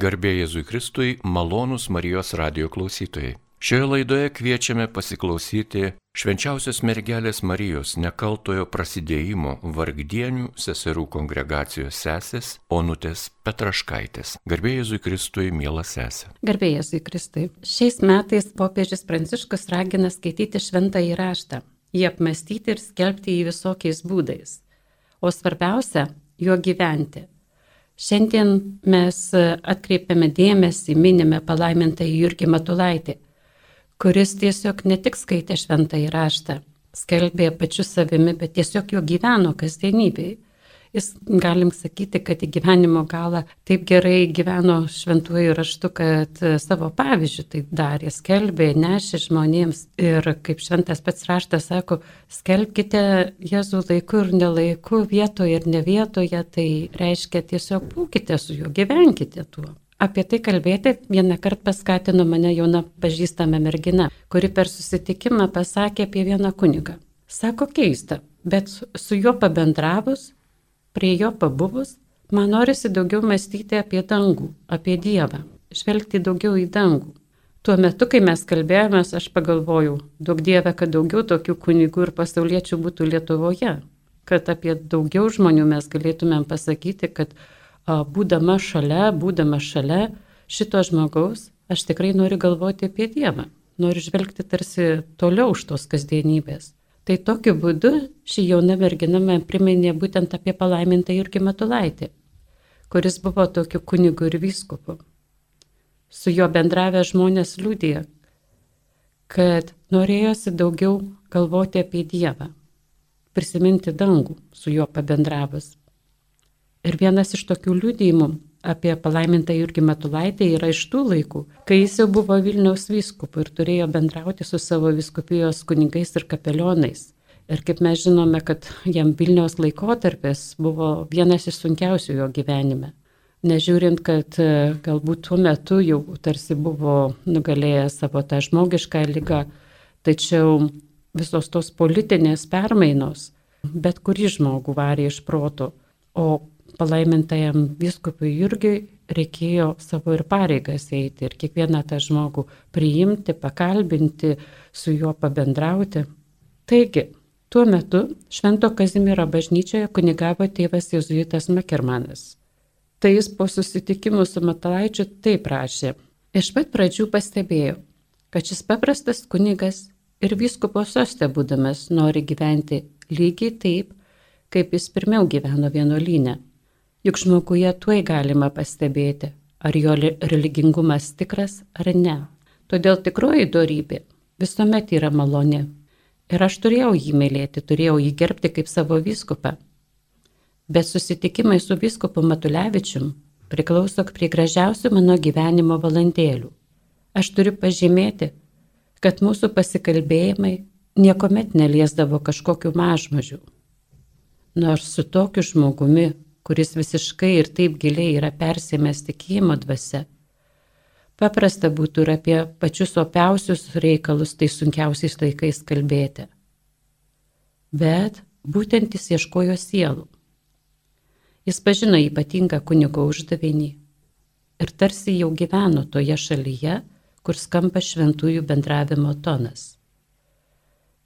Garbė Jėzui Kristui, malonūs Marijos radio klausytojai. Šioje laidoje kviečiame pasiklausyti švenčiausios mergelės Marijos nekaltojo prasidėjimo vargdienių seserų kongregacijos sesės Onutės Petraškaitės. Garbė Jėzui Kristui, mielas sesė. Garbė Jėzui Kristui. Šiais metais popiežius Pranciškus ragina skaityti šventą įraštą, jį apmastyti ir skelbti jį visokiais būdais. O svarbiausia, juo gyventi Šiandien mes atkreipiame dėmesį, minime palaimintą Jurgį Matulaitį, kuris tiesiog ne tik skaitė šventą įraštą, skelbė pačiu savimi, bet tiesiog jo gyveno kasdienybėje jis, galim sakyti, kad į gyvenimo galą taip gerai gyveno šventuoju raštu, kad e, savo pavyzdžių tai darė, skelbė, nešė žmonėms. Ir kaip šventas pats raštas sako, skelbkite Jėzų laiku ir nelaiku, vietoje ir ne vietoje, tai reiškia tiesiog būkite su juo, gyvenkite tuo. Apie tai kalbėti vieną kartą paskatino mane jauna pažįstama mergina, kuri per susitikimą pasakė apie vieną kunigą. Sako keista, bet su juo pabendravus prie jo pabuvus, man norisi daugiau mąstyti apie dangų, apie Dievą, žvelgti daugiau į dangų. Tuo metu, kai mes kalbėjomės, aš pagalvojau, daug Dieve, kad daugiau tokių kunigų ir pasauliečių būtų Lietuvoje, kad apie daugiau žmonių mes galėtumėm pasakyti, kad a, būdama šalia, būdama šalia šito žmogaus, aš tikrai noriu galvoti apie Dievą, noriu žvelgti tarsi toliau už tos kasdienybės. Tai tokiu būdu ši jauna mergina man priminė būtent apie palaimintą Jurgį Matulaitį, kuris buvo tokiu kunigu ir vyskupu. Su juo bendravę žmonės liūdėjo, kad norėjosi daugiau galvoti apie Dievą, prisiminti dangų su juo pabendravus. Ir vienas iš tokių liūdėjimų apie palaimintą Jurgį Matulaitį yra iš tų laikų, kai jis jau buvo Vilniaus vyskupu ir turėjo bendrauti su savo viskupijos kunigais ir kapelionais. Ir kaip mes žinome, kad jam Vilniaus laikotarpis buvo vienas iš sunkiausių jo gyvenime. Nežiūrint, kad e, galbūt tuo metu jau tarsi buvo nugalėjęs savo tą žmogišką lygą, tačiau visos tos politinės permainos bet kurį žmogų varė iš proto. O palaimintajam viskupui Jurgiui reikėjo savo ir pareigas eiti ir kiekvieną tą žmogų priimti, pakalbinti, su juo pabendrauti. Taigi, tuo metu Švento Kazimiero bažnyčioje kunigavo tėvas Jėzuitas Makermanas. Tai jis po susitikimų su Matalaičiu taip prašė. Iš pat pradžių pastebėjau, kad šis paprastas kunigas ir vyskupo sostė būdamas nori gyventi lygiai taip, kaip jis pirmiau gyveno vienuolynę Juk žmoguje tuoj galima pastebėti, ar jo religingumas tikras ar ne. Todėl tikroji darybė visuomet yra maloni. Ir aš turėjau jį mylėti, turėjau jį gerbti kaip savo vyskupą. Bet susitikimai su vyskupu Matulevičium priklauso prie gražiausių mano gyvenimo valandėlių. Aš turiu pažymėti, kad mūsų pasikalbėjimai niekuomet neliesdavo kažkokiu mažmažiu. Nors su tokiu žmogumi kuris visiškai ir taip giliai yra persėmęs tikėjimo dvasia. Paprasta būtų ir apie pačius opiausius reikalus tai sunkiausiais laikais kalbėti. Bet būtent jis ieškojo sielų. Jis pažino ypatingą kunigo uždavinį ir tarsi jau gyveno toje šalyje, kur skamba šventųjų bendravimo tonas.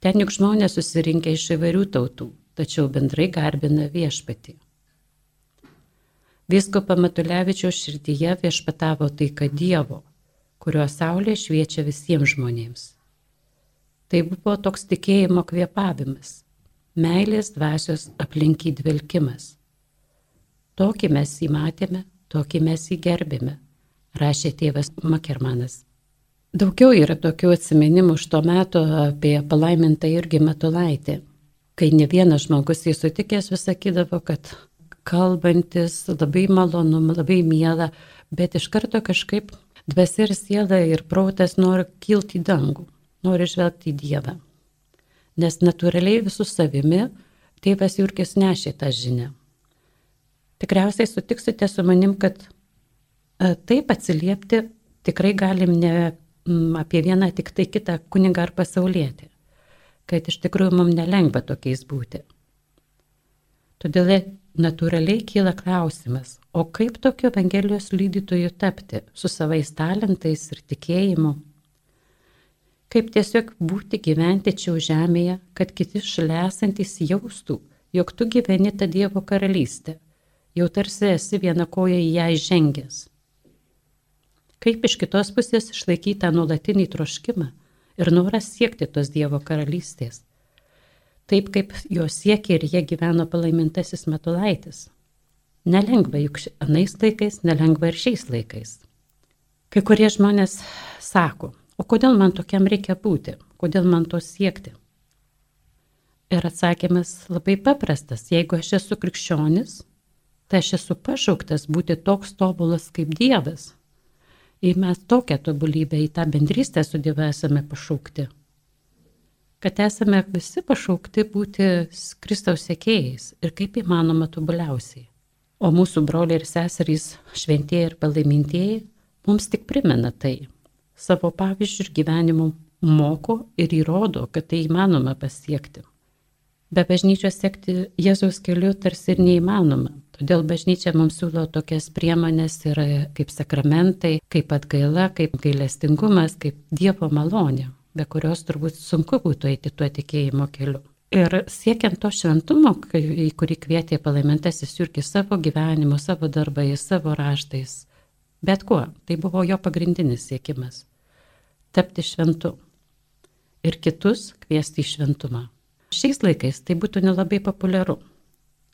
Ten juk žmonės susirinkę iš įvairių tautų, tačiau bendrai garbina viešpatį. Viskopa Matulevičiaus širdyje viešpatavo taika Dievo, kurio saulė šviečia visiems žmonėms. Tai buvo toks tikėjimo kvėpavimas, meilės dvasios aplinkį dvelkimas. Tokį mes jį matėme, tokį mes jį gerbėme, rašė tėvas Makermanas. Daugiau yra tokių atsiminimų iš to meto apie palaimintą irgi Matulaitį, kai ne vienas žmogus jį sutikęs vis sakydavo, kad kalbantis, labai malonu, labai miela, bet iš karto kažkaip dvasia ir siela ir protas nori kilti į dangų, nori žvelgti į Dievą. Nes natūraliai visų savimi tėvas Jurkis nešė tą žinią. Tikriausiai sutiksite su manim, kad e, taip atsiliepti tikrai galim ne apie vieną tik tai kitą kunigą ar pasaulietį. Kad iš tikrųjų mums nelengva tokiais būti. Todėl natūraliai kyla klausimas, o kaip tokio Evangelijos lydytojų tapti su savais talentais ir tikėjimu? Kaip tiesiog būti gyventi čia žemėje, kad kiti šalia esantys jaustų, jog tu gyveni tą Dievo karalystę, jau tarsi esi viena koja į ją įžengęs. Kaip iš kitos pusės išlaikyti tą nuolatinį troškimą ir noras siekti tos Dievo karalystės taip kaip jo siekė ir jie gyveno palaimintasis Matulaitis. Nelengva juk anais laikais, nelengva ir šiais laikais. Kai kurie žmonės sako, o kodėl man tokiam reikia būti, kodėl man to siekti? Ir atsakymas labai paprastas, jeigu aš esu krikščionis, tai aš esu pašauktas būti toks tobulas kaip Dievas. Ir mes tokią tobulybę į tą bendrystę su Dievu esame pašaukti kad esame visi pašaukti būti Kristaus sekėjais ir kaip įmanoma tobuliausiai. O mūsų broliai ir seserys, šventieji ir palaimintieji, mums tik primena tai. Savo pavyzdžių ir gyvenimu moko ir įrodo, kad tai įmanoma pasiekti. Be bažnyčios sekti Jėzaus keliu tarsi ir neįmanoma. Todėl bažnyčia mums siūlo tokias priemonės ir kaip sakramentai, kaip atgaila, kaip gailestingumas, kaip Dievo malonė be kurios turbūt sunku būtų eiti tuo tikėjimo keliu. Ir siekiant to šventumo, į kurį kvietė palaimintasis Jurgis savo gyvenimu, savo darbais, savo raštais, bet kuo, tai buvo jo pagrindinis siekimas - tapti šventu ir kitus kviesti į šventumą. Šiais laikais tai būtų nelabai populiaru.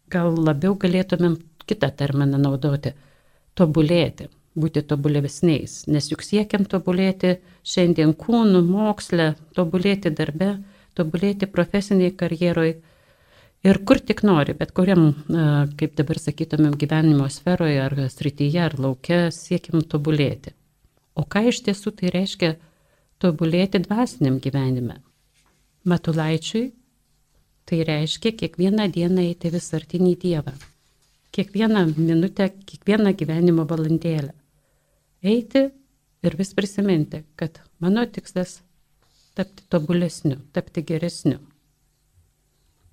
Gal labiau galėtumėm kitą terminą naudoti - tobulėti būti tobulesniais, nes juk siekiam tobulėti šiandien kūnų, moksle, tobulėti darbe, tobulėti profesiniai karjeroj ir kur tik nori, bet kuriam, kaip dabar sakytumėm, gyvenimo sferoje ar srityje ar laukia siekiam tobulėti. O ką iš tiesų tai reiškia tobulėti dvasiniam gyvenime? Matulaičiui tai reiškia kiekvieną dieną eiti vis artinį Dievą. Kiekvieną minutę, kiekvieną gyvenimo valandėlę eiti ir vis prisiminti, kad mano tikslas tapti tobulesniu, tapti geresniu.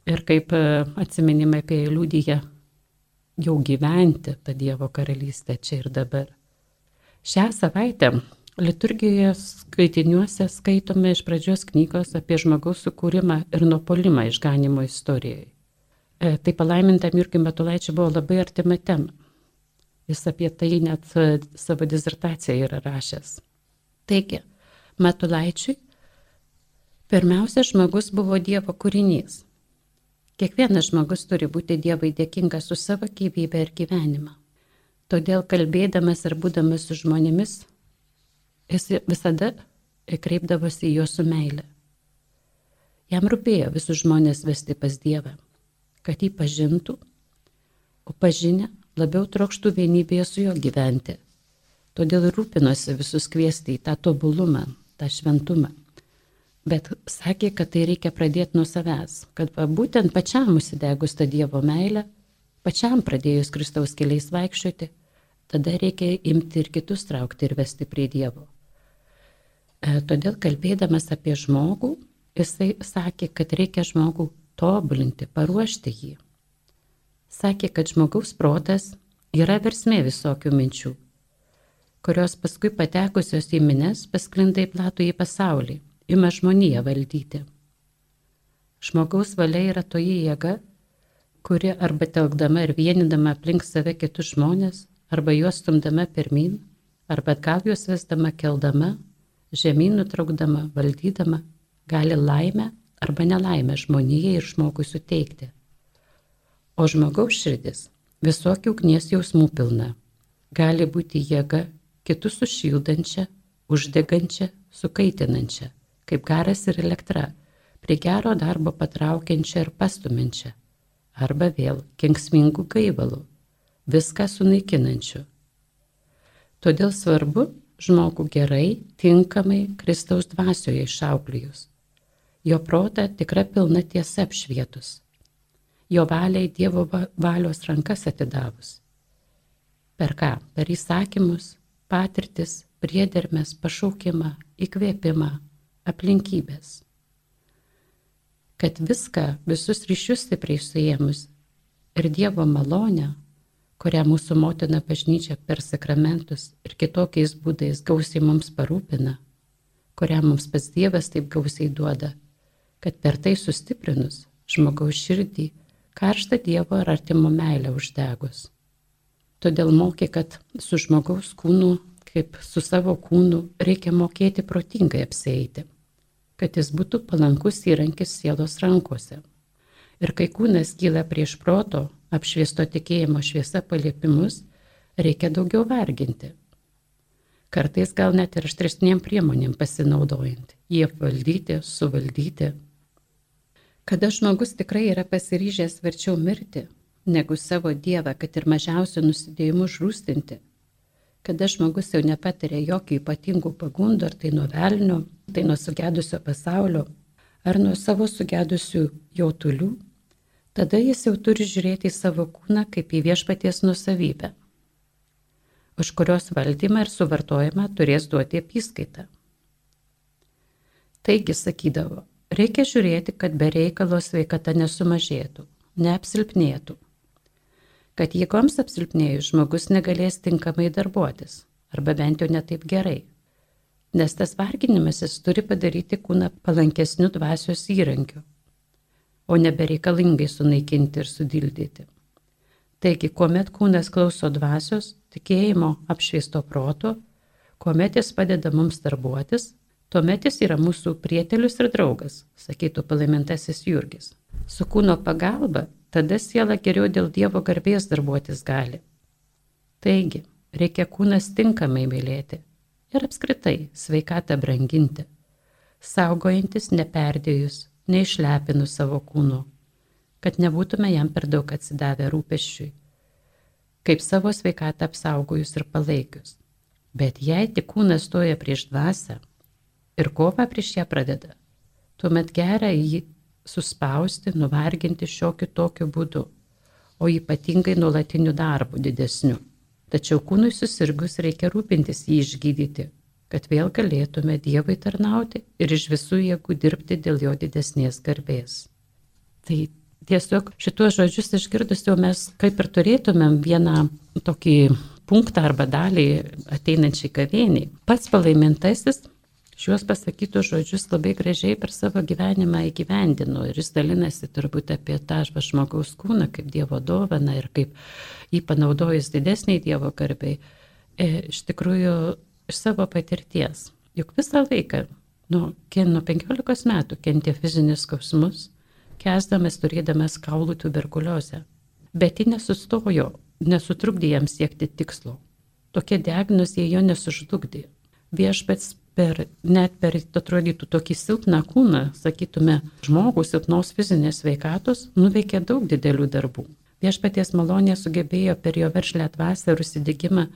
Ir kaip e, atsiminimai apie liūdėje, jau gyventi tą Dievo karalystę čia ir dabar. Šią savaitę liturgijoje skaitiniuose skaitome iš pradžios knygos apie žmogaus sukūrimą ir nuopolimą išganimo istorijai. E, tai palaimintam Jurgiui Metulaičiui buvo labai artima tema. Jis apie tai net e, savo dizertaciją yra rašęs. Taigi, Matulaičiui pirmiausia žmogus buvo Dievo kūrinys. Kiekvienas žmogus turi būti Dievui dėkingas už savo gyvybę ir gyvenimą. Todėl kalbėdamas ir būdamas su žmonėmis, jis visada kreipdavosi į juos su meile. Jam rūpėjo visus žmonės vesti pas Dievą, kad jį pažintų, o pažinę labiau trokštų vienybėje su juo gyventi. Todėl rūpinosi visus kviesti į tą tobulumą, tą šventumą. Bet sakė, kad tai reikia pradėti nuo savęs, kad va, būtent pačiam užsidegus tą Dievo meilę, pačiam pradėjus Kristaus keliais vaikščioti, tada reikia imti ir kitus traukti ir vesti prie Dievo. E, todėl kalbėdamas apie žmogų, jisai sakė, kad reikia žmogų tobulinti, paruošti jį sakė, kad žmogaus protas yra versmė visokių minčių, kurios paskui patekusios į mines pasklinda į platų į pasaulį, ima žmoniją valdyti. Žmogaus valia yra toji jėga, kuri arba telkdama ir vienindama aplink save kitus žmonės, arba juos stumdama pirmin, arba atgal juos vesdama keldama, žemyn nutraukdama, valdydama, gali laimę arba nelaimę žmonijai ir žmogui suteikti. O žmogaus širdis visokių ugnies jausmų pilna. Gali būti jėga kitus sušildančia, uždegančia, sukaitinančia, kaip garas ir elektra, prie gero darbo patraukiančia ir pastuminčia, arba vėl kenksmingų gaivalų, viską sunaikinančiu. Todėl svarbu žmogų gerai, tinkamai Kristaus dvasioje išauklijus, jo protą tikra pilna tiesa apšvietus jo valiai Dievo valios rankas atidavus. Per ką? Per įsakymus, patirtis, priedermės, pašaukimą, įkvėpimą, aplinkybės. Kad viską, visus ryšius stipriai suėmus ir Dievo malonę, kurią mūsų motina bažnyčia per sakramentus ir kitokiais būdais gausiai mums parūpina, kurią mums pats Dievas taip gausiai duoda, kad per tai sustiprinus žmogaus širdį karštą Dievo ar artimo meilę uždegus. Todėl mokė, kad su žmogaus kūnu, kaip su savo kūnu, reikia mokėti protingai apsėti, kad jis būtų palankus įrankis sielos rankose. Ir kai kūnas kyla prieš proto, apšviesto tikėjimo šviesa paliepimus, reikia daugiau varginti. Kartais gal net ir aštresniem priemonėm pasinaudojant, jį apvaldyti, suvaldyti. Kada žmogus tikrai yra pasiryžęs verčiau mirti, negu savo Dievą, kad ir mažiausių nusidėjimų žrūstinti, kada žmogus jau nepatiria jokių ypatingų pagundų, ar tai nuo velnio, tai nuo sugedusio pasaulio, ar nuo savo sugedusių jautulių, tada jis jau turi žiūrėti į savo kūną kaip į viešpaties nusavybę, už kurios valdymą ir suvartojimą turės duoti apyskaitą. Taigi sakydavo, reikia žiūrėti, kad be reikalo sveikata nesumažėtų, neapsilpnėtų, kad jėgoms apsilpnėjus žmogus negalės tinkamai darbuotis, arba bent jau netaip gerai, nes tas varginimasis turi padaryti kūną palankesniu dvasios įrankiu o nebereikalingai sunaikinti ir sudildyti. Taigi, kuomet kūnas klauso dvasios, tikėjimo apšviesto proto, kuomet jis padeda mums darbuotis, tuomet jis yra mūsų prietelius ir draugas, sakytų palaimintasis Jurgis. Su kūno pagalba tada siela geriau dėl Dievo garbės darbuotis gali. Taigi, reikia kūnas tinkamai mylėti ir apskritai sveikatą branginti, saugojantis neperdėjus, neišlepinu savo kūnu, kad nebūtume jam per daug atsidavę rūpeščiui, kaip savo sveikatą apsaugojus ir palaikius. Bet jei tik kūnas stoja prieš dvasę ir kovą prieš ją pradeda, tuomet gera jį suspausti, nuvarginti šiokiu tokiu būdu, o ypatingai nuolatiniu darbu didesniu. Tačiau kūnui susirgus reikia rūpintis jį išgydyti, kad vėl galėtume Dievui tarnauti ir iš visų jėgų dirbti dėl jo didesnės garbės. Tai tiesiog šituos žodžius išgirdus jau mes kaip ir turėtumėm vieną tokį punktą arba dalį ateinančiai gavėniai. Pats palaimintasis šiuos pasakytus žodžius labai gražiai per savo gyvenimą įgyvendino ir jis dalinasi turbūt apie tą žmogaus kūną kaip Dievo dovaną ir kaip jį panaudojus didesniai Dievo garbiai. E, iš tikrųjų, iš savo patirties. Juk visą laiką, nu, nuo 15 metų kentė fizinis skausmus, kesdamas turėdamas kaulų tuberkuliozę. Bet ji nesustojo, nesutrukdė jam siekti tikslo. Tokia diagnozė jo nesužlugdė. Viešpats per, net per, atrodytų, tokį silpną kūną, sakytume, žmogų silpnos fizinės veikatos, nuveikė daug didelių darbų. Viešpaties malonė sugebėjo per jo veršlę dvasę ir užsidėgymą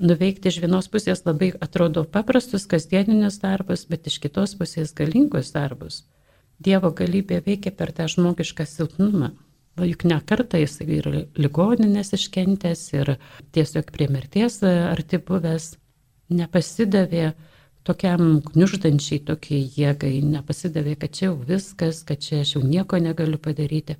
nuveikti iš vienos pusės labai atrodo paprastus kasdieninius darbus, bet iš kitos pusės galingus darbus. Dievo galybė veikia per tą žmogišką silpnumą. O juk ne kartą jis ir ligoninės iškentęs, ir tiesiog prie mirties arti buvęs, nepasidavė tokiam gniuždančiai tokiai jėgai, nepasidavė, kad čia jau viskas, kad čia aš jau nieko negaliu padaryti.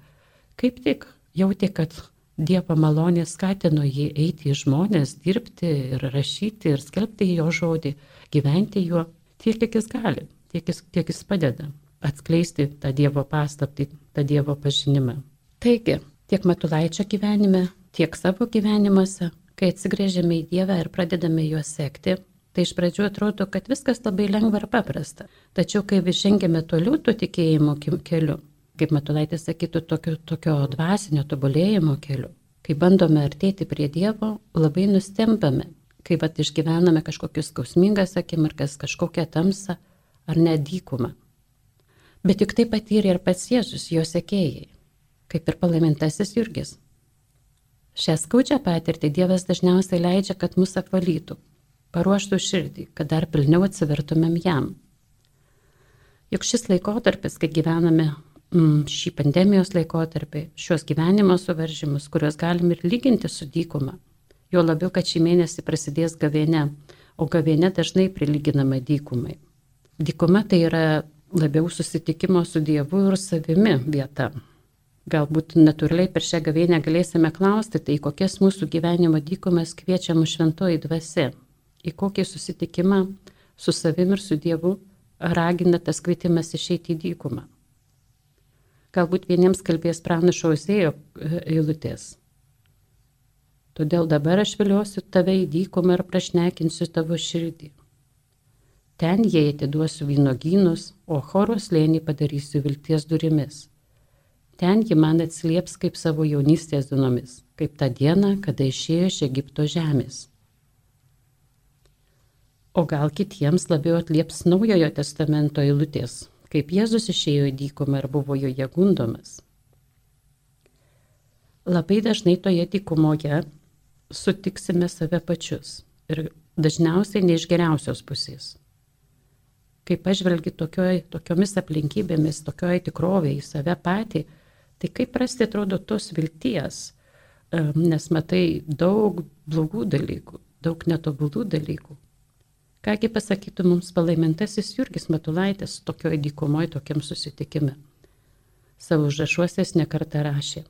Kaip tik jautė, kad Dievo malonė skatino jį eiti į žmonės, dirbti ir rašyti ir skelbti jo žodį, gyventi juo tiek, kiek jis gali, tiek tiek jis padeda atskleisti tą Dievo paslaptį, tą Dievo pažinimą. Taigi, tiek Matulaičio gyvenime, tiek savo gyvenimuose, kai atsigrėžiame į Dievą ir pradedame juos sekti, tai iš pradžių atrodo, kad viskas labai lengva ir paprasta. Tačiau, kai vis žengėme toliau tuo tikėjimo keliu, kaip Matulaitis sakytų, tokio, tokio dvasinio tobulėjimo keliu. Kai bandome artėti prie Dievo, labai nustembame, kai pat išgyvename kažkokius skausmingas akimirkas, kažkokią tamsą ar nedykumą. Bet juk tai patyrė ir pats Jėzus, jo sekėjai, kaip ir palaimintasis Jurgis. Šią skaudžią patirtį Dievas dažniausiai leidžia, kad mus apvalytų, paruoštų širdį, kad dar pilniau atsivertumėm jam. Juk šis laikotarpis, kai gyvename Mm, šį pandemijos laikotarpį, šios gyvenimo suvaržymus, kuriuos galim ir lyginti su dykuma. Jo labiau, kad šį mėnesį prasidės gavėne, o gavėne dažnai prilyginama dykumai. Dykuma tai yra labiau susitikimo su Dievu ir savimi vieta. Galbūt natūraliai per šią gavėnę galėsime klausti, tai kokias mūsų gyvenimo dykumas kviečia mūsų šventoji dvasia, į kokį susitikimą su savim ir su Dievu ragina tas kvietimas išeiti į dykumą. Galbūt vieniems kalbės pranašo Ozėjo e, eilutės. Todėl dabar aš viliosiu tave į dykumą ir prašnekinsiu tavo širdį. Ten jie atiduosiu vynogynus, o choros lėnį padarysiu vilties durimis. Ten ji man atsilieps kaip savo jaunystės dienomis, kaip tą dieną, kada išėjo iš Egipto žemės. O gal kitiems labiau atlieps naujojo testamento eilutės, kaip Jėzus išėjo į dykumą ir buvo joje gundomas. Labai dažnai toje dykumoje sutiksime save pačius ir dažniausiai ne iš geriausios pusės kai pažvelgi tokioj, tokiomis aplinkybėmis, tokioje tikrovėje į save patį, tai kaip rasti atrodo tos vilties, nes matai daug blogų dalykų, daug netobulų dalykų. Kągi pasakytų mums palaimintasis Jurgis Matulaitis tokioje dykumoje, tokiam susitikime. Savo užrašuosės nekartą rašė.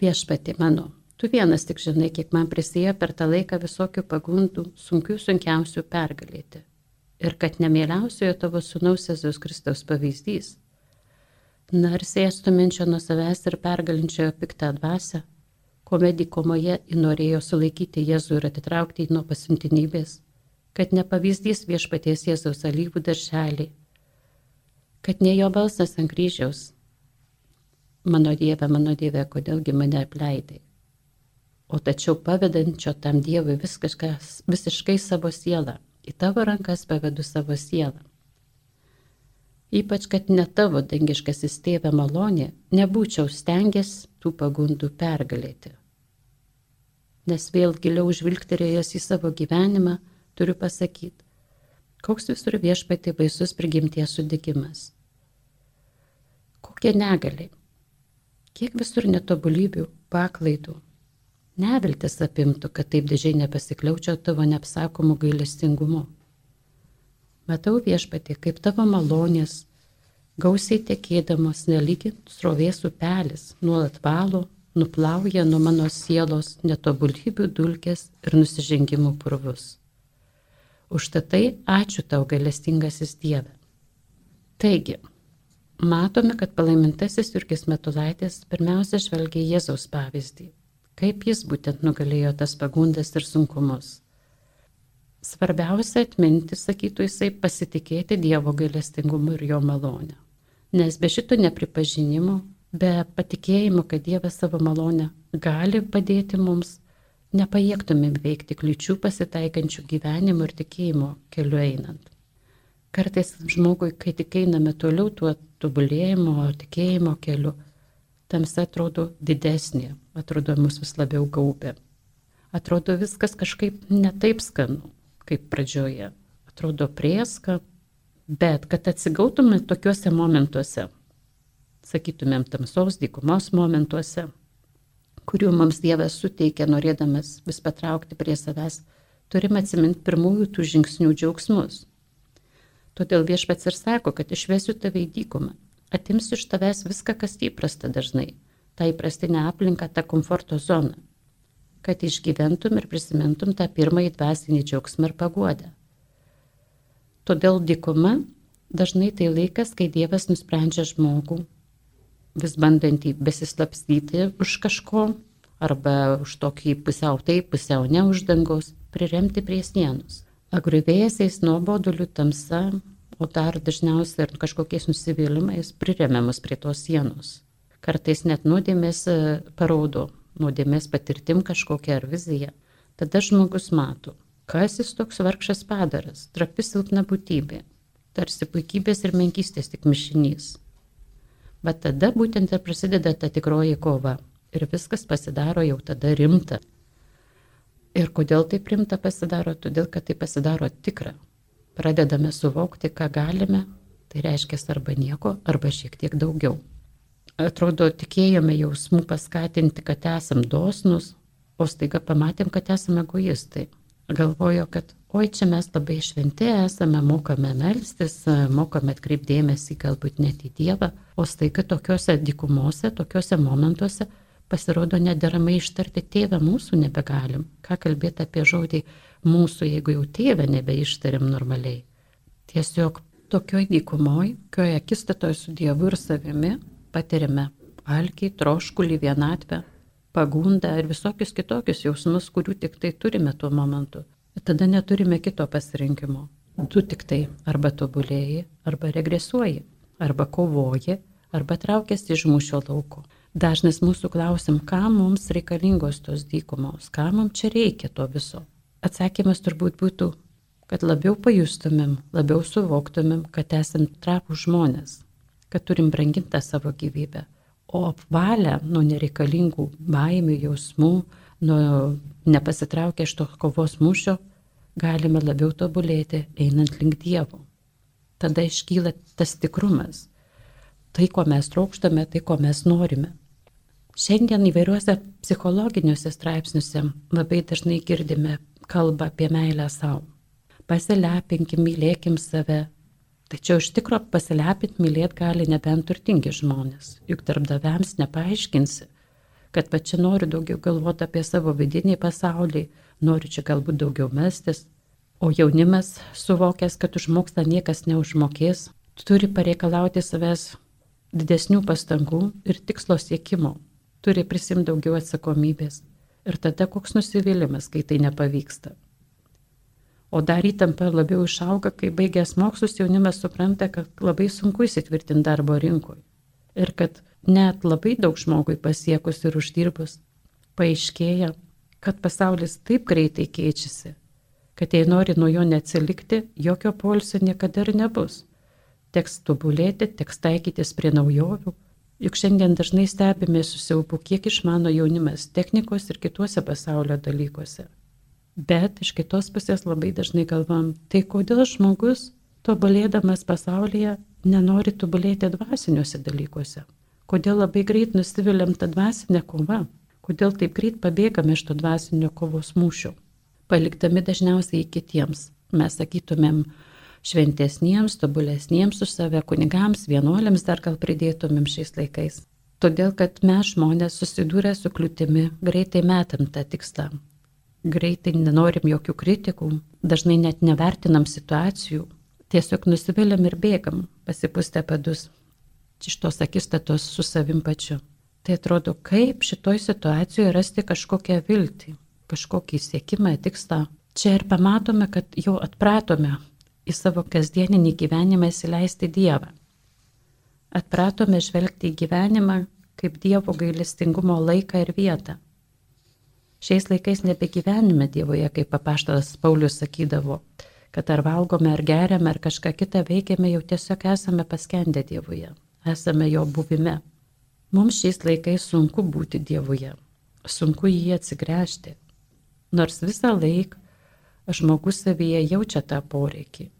Viešpati mano, tu vienas tik žinai, kiek man prisėjo per tą laiką visokių pagundų, sunkių sunkiausių pergalėti ir kad nemieliausiojo tavo sunaus Jėzaus Kristaus pavyzdys. Narsiai stuminčio nuo savęs ir pergalinčiojo piktą dvasę, kuomet dykomoje įnorėjo sulaikyti Jėzų ir atitraukti jį nuo pasimtinybės, kad nepavyzdys viešpaties Jėzaus alyvų darželį, kad ne jo balsas ant kryžiaus. Mano Dieve, mano Dieve, kodėlgi mane apleidai? O tačiau pavedančio tam Dievui viskas, visiškai savo sielą į tavo rankas pavedu savo sielą. Ypač, kad ne tavo dangiškasis tėvė malonė, nebūčiau stengęs tų pagundų pergalėti. Nes vėl giliau žvilgterėjęs į savo gyvenimą, turiu pasakyti, koks visur viešpatė baisus prigimties sudikimas. Kokie negaliai, kiek visur netobulybių, paklaidų, Neviltis apimtų, kad taip didžiai nepasikliaučiau tavo neapsakomų gailestingumu. Matau viešpatį, kaip tavo malonės, gausiai tekėdamos nelikint srovės upelis, nuolat valo, nuplauja nuo mano sielos netobulybių dulkės ir nusižengimų purvus. Užtatai ačiū tau gailestingasis Dieve. Taigi, matome, kad palaimintasis Jurgis Metulaitis pirmiausia žvelgia Jėzaus pavyzdį kaip jis būtent nugalėjo tas pagundas ir sunkumus. Svarbiausia atminti, sakytų jisai, pasitikėti Dievo gailestingumu ir jo malonę. Nes be šito nepripažinimo, be patikėjimo, kad Dievas savo malonę gali padėti mums, nepajėgtumėm veikti kliučių pasitaikančių gyvenimo ir tikėjimo keliu einant. Kartais žmogui, kai tik einame toliau tuo tobulėjimo, tikėjimo keliu, tamsa atrodo didesnė, atrodo mus vis labiau gaubė. Atrodo viskas kažkaip netaip skanu, kaip pradžioje. Atrodo prieska, bet kad atsigautume tokiuose momentuose, sakytumėm tamsos dykumos momentuose, kurių mums Dievas suteikia norėdamas vis patraukti prie savęs, turime atsiminti pirmųjų tų žingsnių džiaugsmus. Todėl viešpats ir sako, kad išvesiu tave į dykumą, atimsiu iš tavęs viską, kas įprasta dažnai, tą įprastinę aplinką, tą komforto zoną, kad išgyventum ir prisimintum tą pirmąjį dvasinį džiaugsmą ir paguodę. Todėl dykuma dažnai tai laikas, kai Dievas nusprendžia žmogų, vis bandantį besislapstyti už kažko, arba už tokį pusiau taip, pusiau ne už dangaus, priremti prie sienos. Agriuvėjęsiais nuoboduliu tamsa o dar dažniausiai ir kažkokiais nusivylimais priremiamas prie tos sienos. Kartais net nuodėmės e, parodo, nuodėmės patirtim kažkokią ar viziją. Tada žmogus mato, kas jis toks vargšas padaras, trapi silpna būtybė, tarsi puikybės ir menkystės tik mišinys. Bet tada būtent ir prasideda ta tikroji kova ir viskas pasidaro jau tada rimta. Ir kodėl tai rimta pasidaro? Todėl, kad tai pasidaro tikra pradedame suvokti, ką galime, tai reiškia arba nieko, arba šiek tiek daugiau. Atrodo, tikėjome jausmų paskatinti, kad esam dosnus, o staiga pamatėm, kad esame egoistai. Galvojo, kad oi čia mes labai šventi esame, mokame melstis, mokame atkreipdėmėsi galbūt net į Dievą, O staiga tokiuose dykumose, tokiuose momentuose pasirodo nederamai ištarti tėvę mūsų nebegalim. Ką kalbėti apie žodį mūsų, jeigu jau tėvę nebeištarim normaliai. Tiesiog tokioj dykumoj, kioje akistatoje su Dievu ir savimi patiriame alkį, troškulį, vienatvę, pagundą ir visokius kitokius jausmus, kurių tik tai turime tuo momentu. Tada neturime kito pasirinkimo. Tu tik tai arba tobulėjai, arba regresuoji, arba kovoji, arba traukiasi iš mūšio lauko. Dažnas mūsų klausim, kam mums reikalingos tos dykumos, kam mums čia reikia to viso. Atsakymas turbūt būtų, kad labiau pajustumėm, labiau suvoktumėm, kad esam trapų žmonės, kad turim brangintą savo gyvybę. O apvalę nuo nereikalingų baimių, jausmų, nuo nepasitraukę iš to kovos mūšio, galime labiau tobulėti einant link Dievo. Tada iškyla tas tikrumas, tai, ko mes trokštame, tai, ko mes norime. Šiandien įvairiuose psichologiniuose straipsniuose labai dažnai girdime kalbą apie meilę savo. Pasilepinkim, mylėkim save. Tačiau iš tikro pasilepinti mylėti gali nebent turtingi žmonės. Juk darbdaviams nepaaiškinsi, kad va čia noriu daugiau galvoti apie savo vidinį pasaulį, noriu čia galbūt daugiau mestis. O jaunimas, suvokęs, kad už mokslą niekas neužmokės, turi pareikalauti savęs didesnių pastangų ir tikslo siekimo, turi prisimti daugiau atsakomybės. Ir tada koks nusivylimas, kai tai nepavyksta. O dar įtampa labiau išauga, kai baigęs mokslus jaunimas supranta, kad labai sunku įsitvirtinti darbo rinkoje. Ir kad net labai daug žmogui pasiekus ir uždirbus, paaiškėja, kad pasaulis taip greitai keičiasi, kad jei nori nuo jo neatsilikti, jokio polsio niekada ir nebus teks tobulėti, teks taikytis prie naujovių. Juk šiandien dažnai stebime susiaupu, kiek išmano jaunimas technikos ir kituose pasaulio dalykuose. Bet iš kitos pusės labai dažnai galvam, tai kodėl žmogus, tobulėdamas pasaulyje, nenori tobulėti dvasiniuose dalykuose? Kodėl labai greit nusiviliam tą dvasinę kovą? Kodėl taip greit pabėgame iš to dvasinio kovos mūšio? Palikdami dažniausiai kitiems. Mes sakytumėm, šventesniems, tobulesniems už save kunigams, vienuoliams dar gal pridėtumėm šiais laikais. Todėl, kad mes žmonės susidūrę su kliūtimi, greitai metam tą tikslą. Greitai nenorim jokių kritikų, dažnai net nevertinam situacijų, tiesiog nusiviliam ir bėgam, pasipustę padus. Iš tos akistatos su savim pačiu. Tai atrodo, kaip šitoj situacijoje rasti kažkokią viltį, kažkokį siekimą, tikslą. Čia ir pamatome, kad jau atpratome į savo kasdieninį gyvenimą įsileisti Dievą. Atpratome žvelgti į gyvenimą kaip Dievo gailestingumo laiką ir vietą. Šiais laikais nebegyvenime Dievoje, kaip papaštalas Paulius sakydavo, kad ar valgome, ar geriame, ar kažką kitą veikiame, jau tiesiog esame paskendę Dievoje, esame jo buvime. Mums šiais laikais sunku būti Dievuje, sunku jį atsigręžti, nors visą laiką žmogus savyje jaučia tą poreikį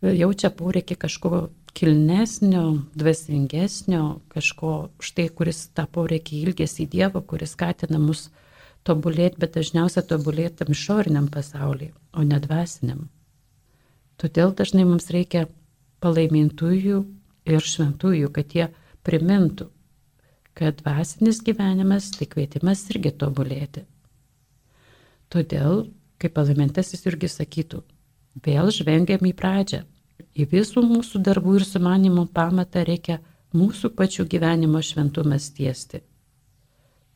jaučia poreikį kažko kilnesnio, dvasingesnio, kažko štai, kuris tą poreikį ilgėsi į Dievą, kuris skatina mus tobulėti, bet dažniausiai tobulėti tam išoriniam pasauliui, o ne dvasiniam. Todėl dažnai mums reikia palaimintųjų ir šventųjų, kad jie primintų, kad dvasinis gyvenimas tai kvietimas irgi tobulėti. Todėl, kaip palaimintasis irgi sakytų, Vėl žvengiam į pradžią. Į visų mūsų darbų ir sumanimų pamatą reikia mūsų pačių gyvenimo šventumas tiesti.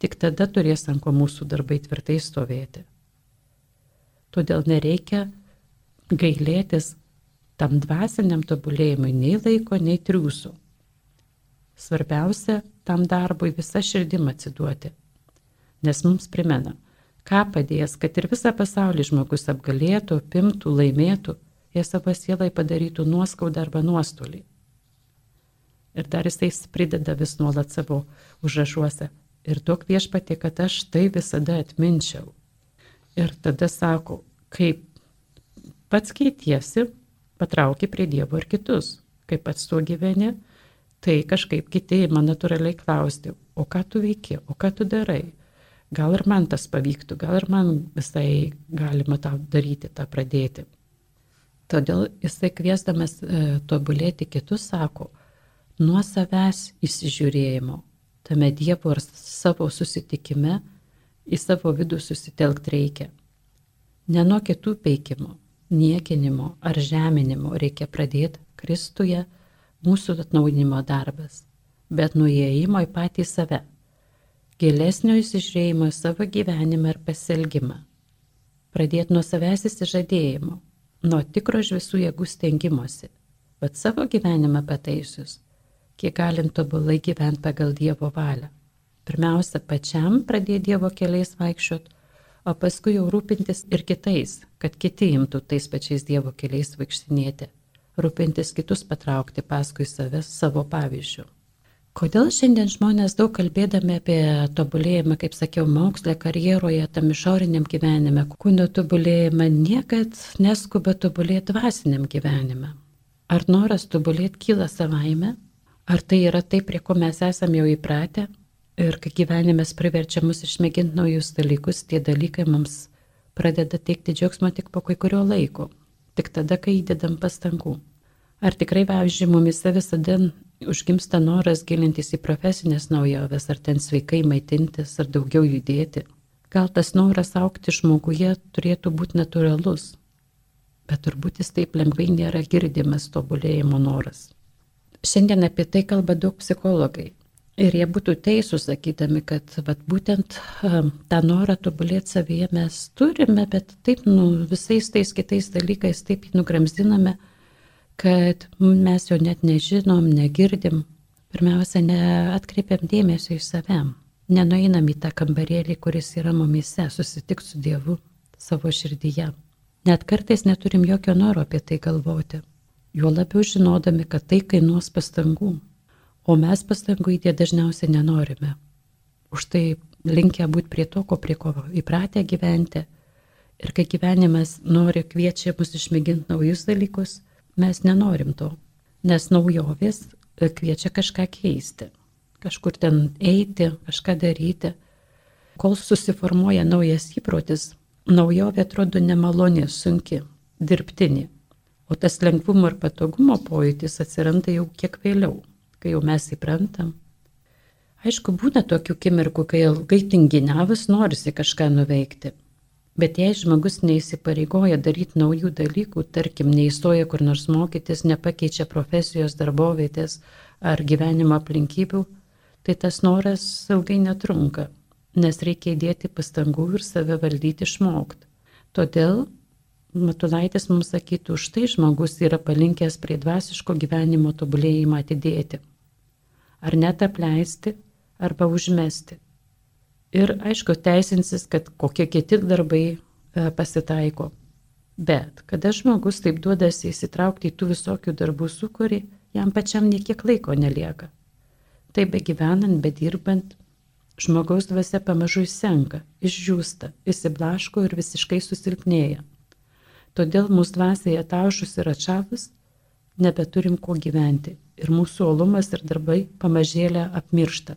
Tik tada turės ant ko mūsų darbai tvirtai stovėti. Todėl nereikia gailėtis tam dvasiniam tobulėjimui nei laiko, nei triūsų. Svarbiausia tam darbui visą širdim atsiduoti, nes mums primena, Ką padės, kad ir visą pasaulį žmogus apgalėtų, pimtų, laimėtų, jie savo sielai padarytų nuoskaudą arba nuostolį. Ir dar jisai prideda vis nuolat savo užrašuose. Ir duok viešpatė, kad aš tai visada atminčiau. Ir tada sako, kaip pats keitiesi, patrauki prie Dievo ir kitus. Kaip pats tuo gyveni, tai kažkaip kiti man natūraliai klausti, o ką tu veiki, o ką tu darai gal ir man tas pavyktų, gal ir man visai galima tą daryti, tą pradėti. Todėl jisai kviesdamas e, tobulėti kitus sako, nuo savęs įsižiūrėjimo, tame Dievo ar savo susitikime į savo vidų susitelkti reikia. Ne nuo kitų peikimo, niekinimo ar žeminimo reikia pradėti Kristuje mūsų atnaujinimo darbas, bet nuėjimo į patį save, gilesnio įsižiūrėjimo į savo gyvenimą ir pasielgimą. Pradėti nuo savęs įsižadėjimo, nuo tikro žvisų jėgų stengimosi, bet savo gyvenimą pataisius, kiek galim tobulai gyventi pagal Dievo valią. Pirmiausia, pačiam pradėti Dievo keliais vaikščiot, o paskui jau rūpintis ir kitais, kad kiti imtų tais pačiais Dievo keliais vaikštinėti, rūpintis kitus patraukti paskui savęs savo pavyzdžių. Kodėl šiandien žmonės daug kalbėdami apie tobulėjimą, kaip sakiau, moksle, karjeroje, tam išoriniam gyvenime, kūno tobulėjimą, niekad neskuba tobulėti dvasiniam gyvenime? Ar noras tobulėti kyla savaime? Ar tai yra tai, prie ko mes esame jau įpratę ir kai gyvenimas priverčia mus išmėginti naujus dalykus, tie dalykai mums pradeda teikti džiaugsmą tik po kai kurio laiko, tik tada, kai įdedam pastangų. Ar tikrai, pavyzdžiui, mumise visada užgimsta noras gilintis į profesinės naujoves, ar ten sveikai maitintis, ar daugiau judėti. Gal tas noras aukti žmoguje turėtų būti natūralus, bet turbūt jis taip lengvai nėra girdimas tobulėjimo noras. Šiandien apie tai kalba daug psichologai. Ir jie būtų teisūs, sakydami, kad vat, būtent tą norą tobulėti savyje mes turime, bet taip nu, visais tais kitais dalykais taip jį nugramzdiname, kad mes jo net nežinom, negirdim. Pirmiausia, neatkreipiam dėmesio į save. Nenueinam į tą kambarėlį, kuris yra mumise, susitikti su Dievu savo širdyje. Net kartais neturim jokio noro apie tai galvoti. Juo labiau žinodami, kad tai kainuos pastangų, o mes pastangų įdė dažniausiai nenorime. Už tai linkę būti prie to, ko prie ko įpratę gyventi. Ir kai gyvenimas nori kviečia mus išmėginti naujus dalykus, mes nenorim to, nes naujovės kviečia kažką keisti, kažkur ten eiti, kažką daryti. Kol susiformuoja naujas įprotis, naujovė atrodo nemalonė, sunki, dirbtinė. O tas lengvumo ir patogumo pojūtis atsiranda jau kiek vėliau, kai jau mes įprantam. Aišku, būna tokių akimirkų, kai ilgai tinginiavus norisi kažką nuveikti. Bet jei žmogus neįsipareigoja daryti naujų dalykų, tarkim, neįstoja kur nors mokytis, nepakeičia profesijos darbovietės ar gyvenimo aplinkybių, tai tas noras ilgai netrunka, nes reikia įdėti pastangų ir save valdyti išmokti. Todėl Matulaitis mums sakytų, už tai žmogus yra palinkęs prie dvasiško gyvenimo tobulėjimą atidėti. Ar net apleisti, arba užmesti. Ir aišku, teisinsis, kad kokie kiti darbai e, pasitaiko. Bet kada žmogus taip duodasi įsitraukti į tų visokių darbų sukūrį, jam pačiam niekiek laiko nelieka. Taip be gyvenant, be dirbant, žmogaus dvasia pamažu įsenka, išdžiūsta, įsiblaško ir visiškai susilpnėja. Todėl mūsų dvasiai ataušus ir atšalus nebeturim kuo gyventi ir mūsų olumas ir darbai pamažėlę apmiršta.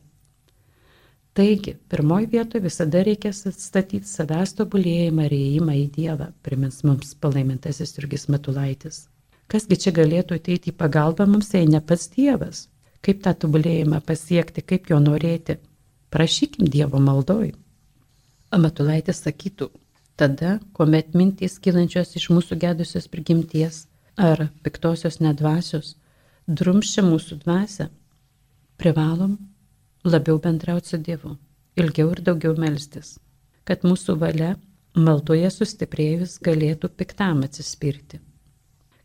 Taigi, pirmoji vietoje visada reikia statyti savęs tobulėjimą ir įėjimą į Dievą, primins mums palaimintasis Jurgis Matulaitis. Kasgi čia galėtų ateiti į pagalbą mums, jei ne pats Dievas? Kaip tą tobulėjimą pasiekti, kaip jo norėti? Prašykim Dievo maldoj. Amatulaitis sakytų, tada, kuomet mintys kylančios iš mūsų gedusios prigimties ar piktosios nedvasios drumščia mūsų dvasę, privalom labiau bendrauti su Dievu, ilgiau ir daugiau melstis, kad mūsų valia maldoje sustiprėjus galėtų piktam atsispirti.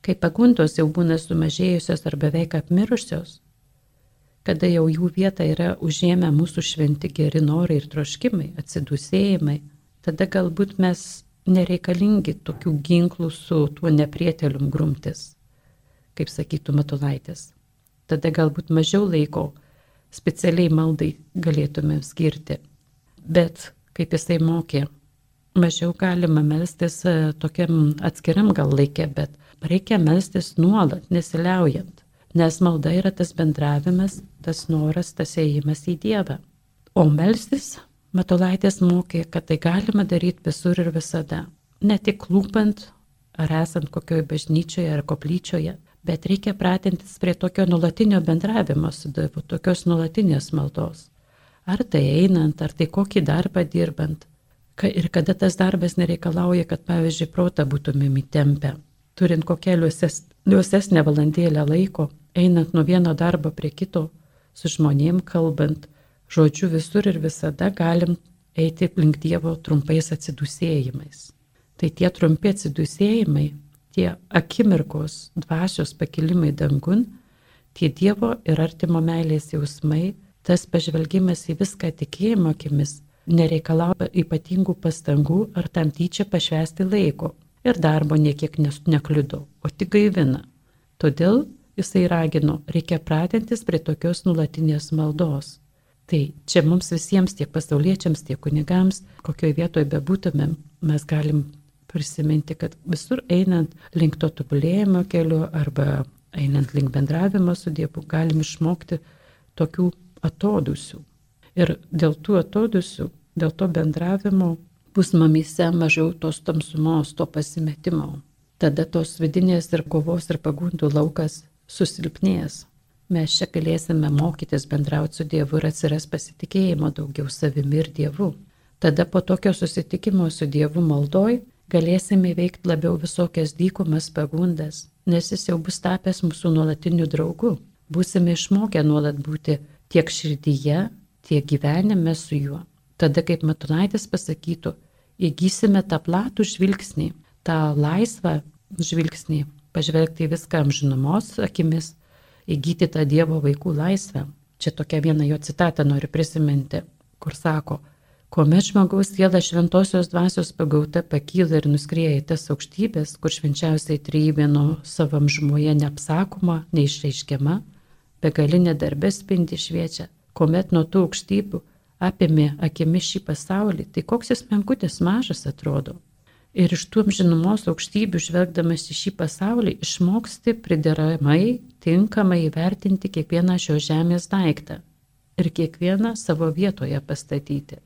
Kai pagundos jau būna sumažėjusios ar beveik apmirusios, kada jau jų vietą yra užėmę mūsų šventi geri norai ir troškimai, atsidusėjimai, tada galbūt mes nereikalingi tokių ginklų su tuo neprietelium grumtis, kaip sakytų Matulaitis. Tada galbūt mažiau laiko specialiai maldai galėtume skirti. Bet, kaip jisai mokė, mažiau galima melstis e, tokiam atskiriam gal laikė, bet reikia melstis nuolat, nesiliaujant, nes malda yra tas bendravimas, tas noras, tas ėjimas į Dievą. O melstis Matulaitis mokė, kad tai galima daryti visur ir visada. Ne tik lūpant ar esant kokioje bažnyčioje ar koplyčioje, bet reikia pratintis prie tokio nulatinio bendravimo su Dievu, tokios nulatinės maldos. Ar tai einant, ar tai kokį darbą dirbant. Ir kada tas darbas nereikalauja, kad, pavyzdžiui, protą būtumėm įtempę, turint kokią liuosesnę valandėlę laiko, einant nuo vieno darbo prie kito, su žmonėm kalbant, žodžiu visur ir visada galim eiti link Dievo trumpais atsidusėjimais. Tai tie trumpi atsidusėjimai tie akimirkos dvasios pakilimai dangun, tie Dievo ir artimo meilės jausmai, tas pažvelgimas į viską tikėjimo akimis nereikalauja ypatingų pastangų ar tam tyčia pašvesti laiko ir darbo niekiek nekliudo, o tik gaivina. Todėl jisai ragino, reikia pratintis prie tokios nulatinės maldos. Tai čia mums visiems, tiek pasauliečiams, tiek kunigams, kokioje vietoje bebūtumėm, mes galim prisiminti, kad visur einant link to tobulėjimo keliu arba einant link bendravimo su Dievu, galim išmokti tokių atodusių. Ir dėl tų atodusių, dėl to bendravimo bus mamyse mažiau tos tamsumos, to pasimetimo. Tada tos vidinės ir kovos ir pagundų laukas susilpnės. Mes čia galėsime mokytis bendrauti su Dievu ir atsiras pasitikėjimo daugiau savimi ir Dievu. Tada po tokio susitikimo su Dievu maldoj galėsime įveikti labiau visokias dykumas pagundas, nes jis jau bus tapęs mūsų nuolatiniu draugu. Būsime išmokę nuolat būti tiek širdyje, tiek gyvenime su juo. Tada, kaip Matunaitis pasakytų, įgysime tą platų žvilgsnį, tą laisvą žvilgsnį, pažvelgti į viską amžinumos akimis, įgyti tą Dievo vaikų laisvę. Čia tokia viena jo citata noriu prisiminti, kur sako, Kuomet žmogaus siela šventosios dvasios pagauta pakyla ir nuskrieja į tas aukštybės, kur švenčiausiai trybė nuo savam žmoje neapsakoma, neišreiškiama, begalinė darbė spindi šviečia, kuomet nuo tų aukštybių apėmė akimi šį pasaulį, tai koks jis menkutis mažas atrodo. Ir iš tų amžinumos aukštybių žvelgdamas į šį pasaulį išmoksti prideramai, tinkamai įvertinti kiekvieną šios žemės daiktą ir kiekvieną savo vietoje pastatyti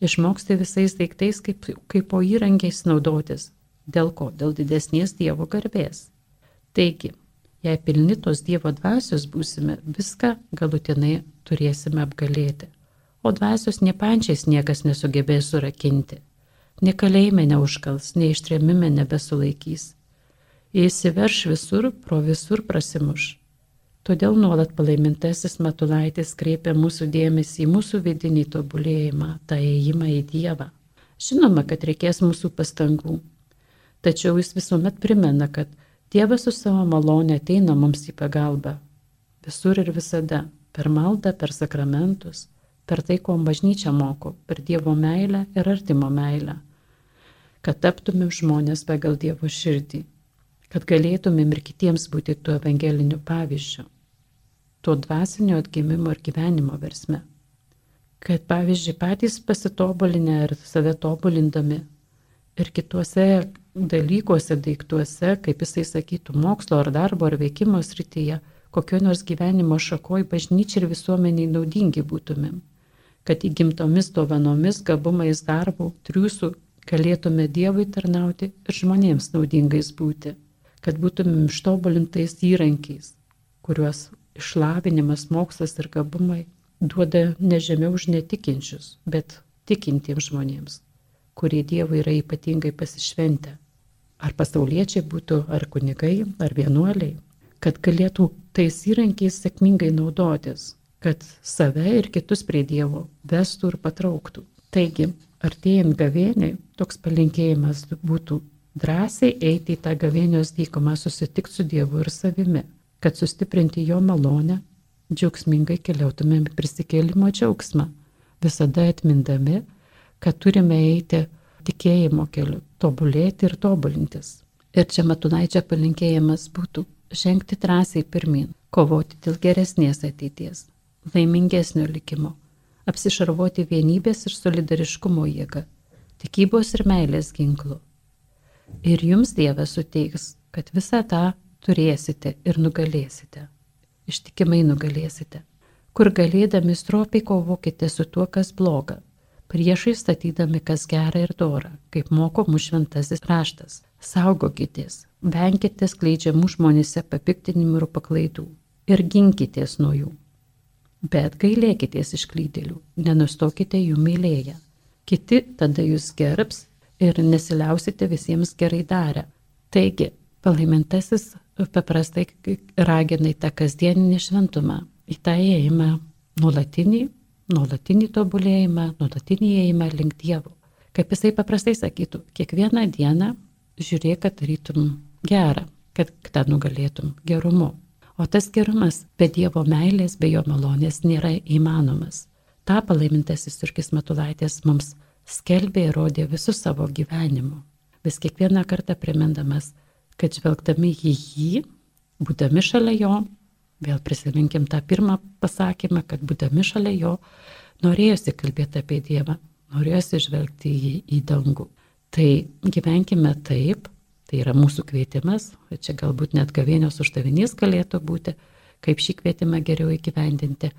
išmoksti visais daiktais kaip, kaip po įrankiais naudotis. Dėl ko? Dėl didesnės Dievo garbės. Taigi, jei pilni tos Dievo dvasios būsime, viską galutinai turėsime apgalėti. O dvasios nepančiais niekas nesugebės surakinti. Nekalėjime neužkals, neištrėmime nebesulaikys. Įsiverš visur, pro visur prasimuš. Todėl nuolat palaimintasis Matulaitis kreipia mūsų dėmesį į mūsų vidinį tobulėjimą, tą įėjimą į Dievą. Žinoma, kad reikės mūsų pastangų. Tačiau jis visuomet primena, kad Dievas su savo malonė ateina mums į pagalbą. Visur ir visada. Per maldą, per sakramentus, per tai, ko bažnyčia moko, per Dievo meilę ir artimo meilę. Kad taptumėm žmonės pagal Dievo širdį. Kad galėtumėm ir kitiems būti tuo evangeliniu pavyzdžiu to dvasinio atgimimo ir gyvenimo versme. Kad pavyzdžiui patys pasitobulinę ir save tobulindami ir kituose dalykuose, daiktuose, kaip jisai sakytų, mokslo ar darbo ar veikimo srityje, kokio nors gyvenimo šakoj bažnyčiai ir visuomeniai naudingi būtumėm. Kad įgimtomis dovanomis, gabumais darbų, triūsų galėtume Dievui tarnauti ir žmonėms naudingais būti. Kad būtumėm ištobulintais įrankiais, kuriuos išlavinimas, mokslas ir gabumai duoda nežemiau už netikinčius, bet tikintiems žmonėms, kurie Dievui yra ypatingai pasišventę. Ar pasauliečiai būtų, ar kunigai, ar vienuoliai, kad galėtų tais įrankiais sėkmingai naudotis, kad save ir kitus prie Dievo vestų ir patrauktų. Taigi, artėjant gavėniai, toks palinkėjimas būtų drąsiai eiti į tą gavėnios dykumą, susitikti su Dievu ir savimi kad sustiprinti jo malonę, džiaugsmingai keliautumėm prisikėlimo džiaugsmą, visada atmindami, kad turime eiti tikėjimo keliu, tobulėti ir tobulintis. Ir čia Matunaičia palinkėjimas būtų žengti drąsiai pirmin, kovoti dėl geresnės ateities, laimingesnio likimo, apsišarvoti vienybės ir solidariškumo jėga, tikybos ir meilės ginklu. Ir jums Dievas suteiks, kad visą tą turėsite ir nugalėsite. Ištikimai nugalėsite. Kur galėdami stropiai kovokite su tuo, kas bloga, priešai statydami, kas gera ir dora, kaip moko mūsų šventasis raštas. Saugokitės, venkite skleidžiamų žmonėse papiktinimų ir paklaidų ir ginkitės nuo jų. Bet gailėkitės iš klydėlių, nenustokite jų mylėję. Kiti tada jūs gerbs ir nesiliausite visiems gerai darę. Taigi, palaimintasis paprastai ragina į tą kasdieninį šventumą, į tą įėjimą nuolatinį, nuolatinį tobulėjimą, nuolatinį įėjimą link Dievo. Kaip jisai paprastai sakytų, kiekvieną dieną žiūrėk, kad darytum gerą, kad tą nugalėtum gerumu. O tas gerumas be Dievo meilės, be jo malonės nėra įmanomas. Ta palaimintasis Irkis Matulaitis mums skelbė ir rodė visų savo gyvenimu. Vis kiekvieną kartą primindamas, kad žvelgdami į jį, būdami šalia jo, vėl prisiminkim tą pirmą pasakymą, kad būdami šalia jo, norėjosi kalbėti apie Dievą, norėjosi žvelgti į, į dangų. Tai gyvenkime taip, tai yra mūsų kvietimas, čia galbūt net gavėnios uždavinys galėtų būti, kaip šį kvietimą geriau įgyvendinti,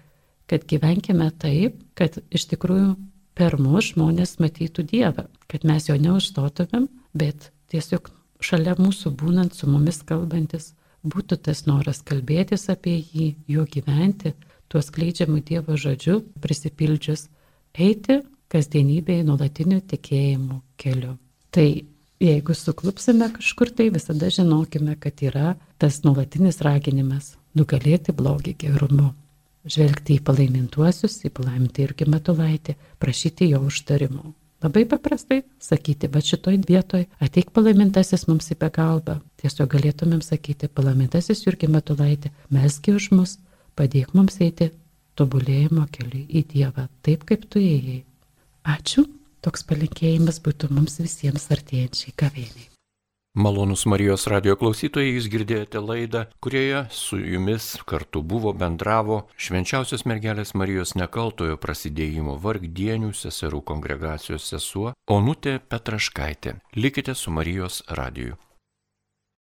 kad gyvenkime taip, kad iš tikrųjų per mus žmonės matytų Dievą, kad mes jo neužstotumėm, bet tiesiog šalia mūsų būnant, su mumis kalbantis, būtų tas noras kalbėtis apie jį, jo gyventi, tuo skleidžiamu Dievo žodžiu prisipildžius, eiti kasdienybėje nuolatiniu tikėjimu keliu. Tai jeigu suklupsime kažkur, tai visada žinokime, kad yra tas nuolatinis raginimas nugalėti blogį gerumu. Žvelgti į palaimintuosius, į palaimintį irgi matulaitį, prašyti jo užtarimo. Labai paprastai sakyti, va šitoj vietoj ateik palaimintasis mums į pagalbą. Tiesiog galėtumėm sakyti, palaimintasis Jurgi Matulaitė, meski už mus, padėk mums eiti tobulėjimo keliu į Dievą, taip kaip tu ėjai. Ačiū, toks palinkėjimas būtų mums visiems artėjančiai gavėniai. Malonus Marijos radio klausytojai, jūs girdėjote laidą, kurioje su jumis kartu buvo bendravo švenčiausios mergelės Marijos nekaltojo prasidėjimo vargdienių seserų kongregacijos sesuo Onutė Petraškaitė. Likite su Marijos radiju.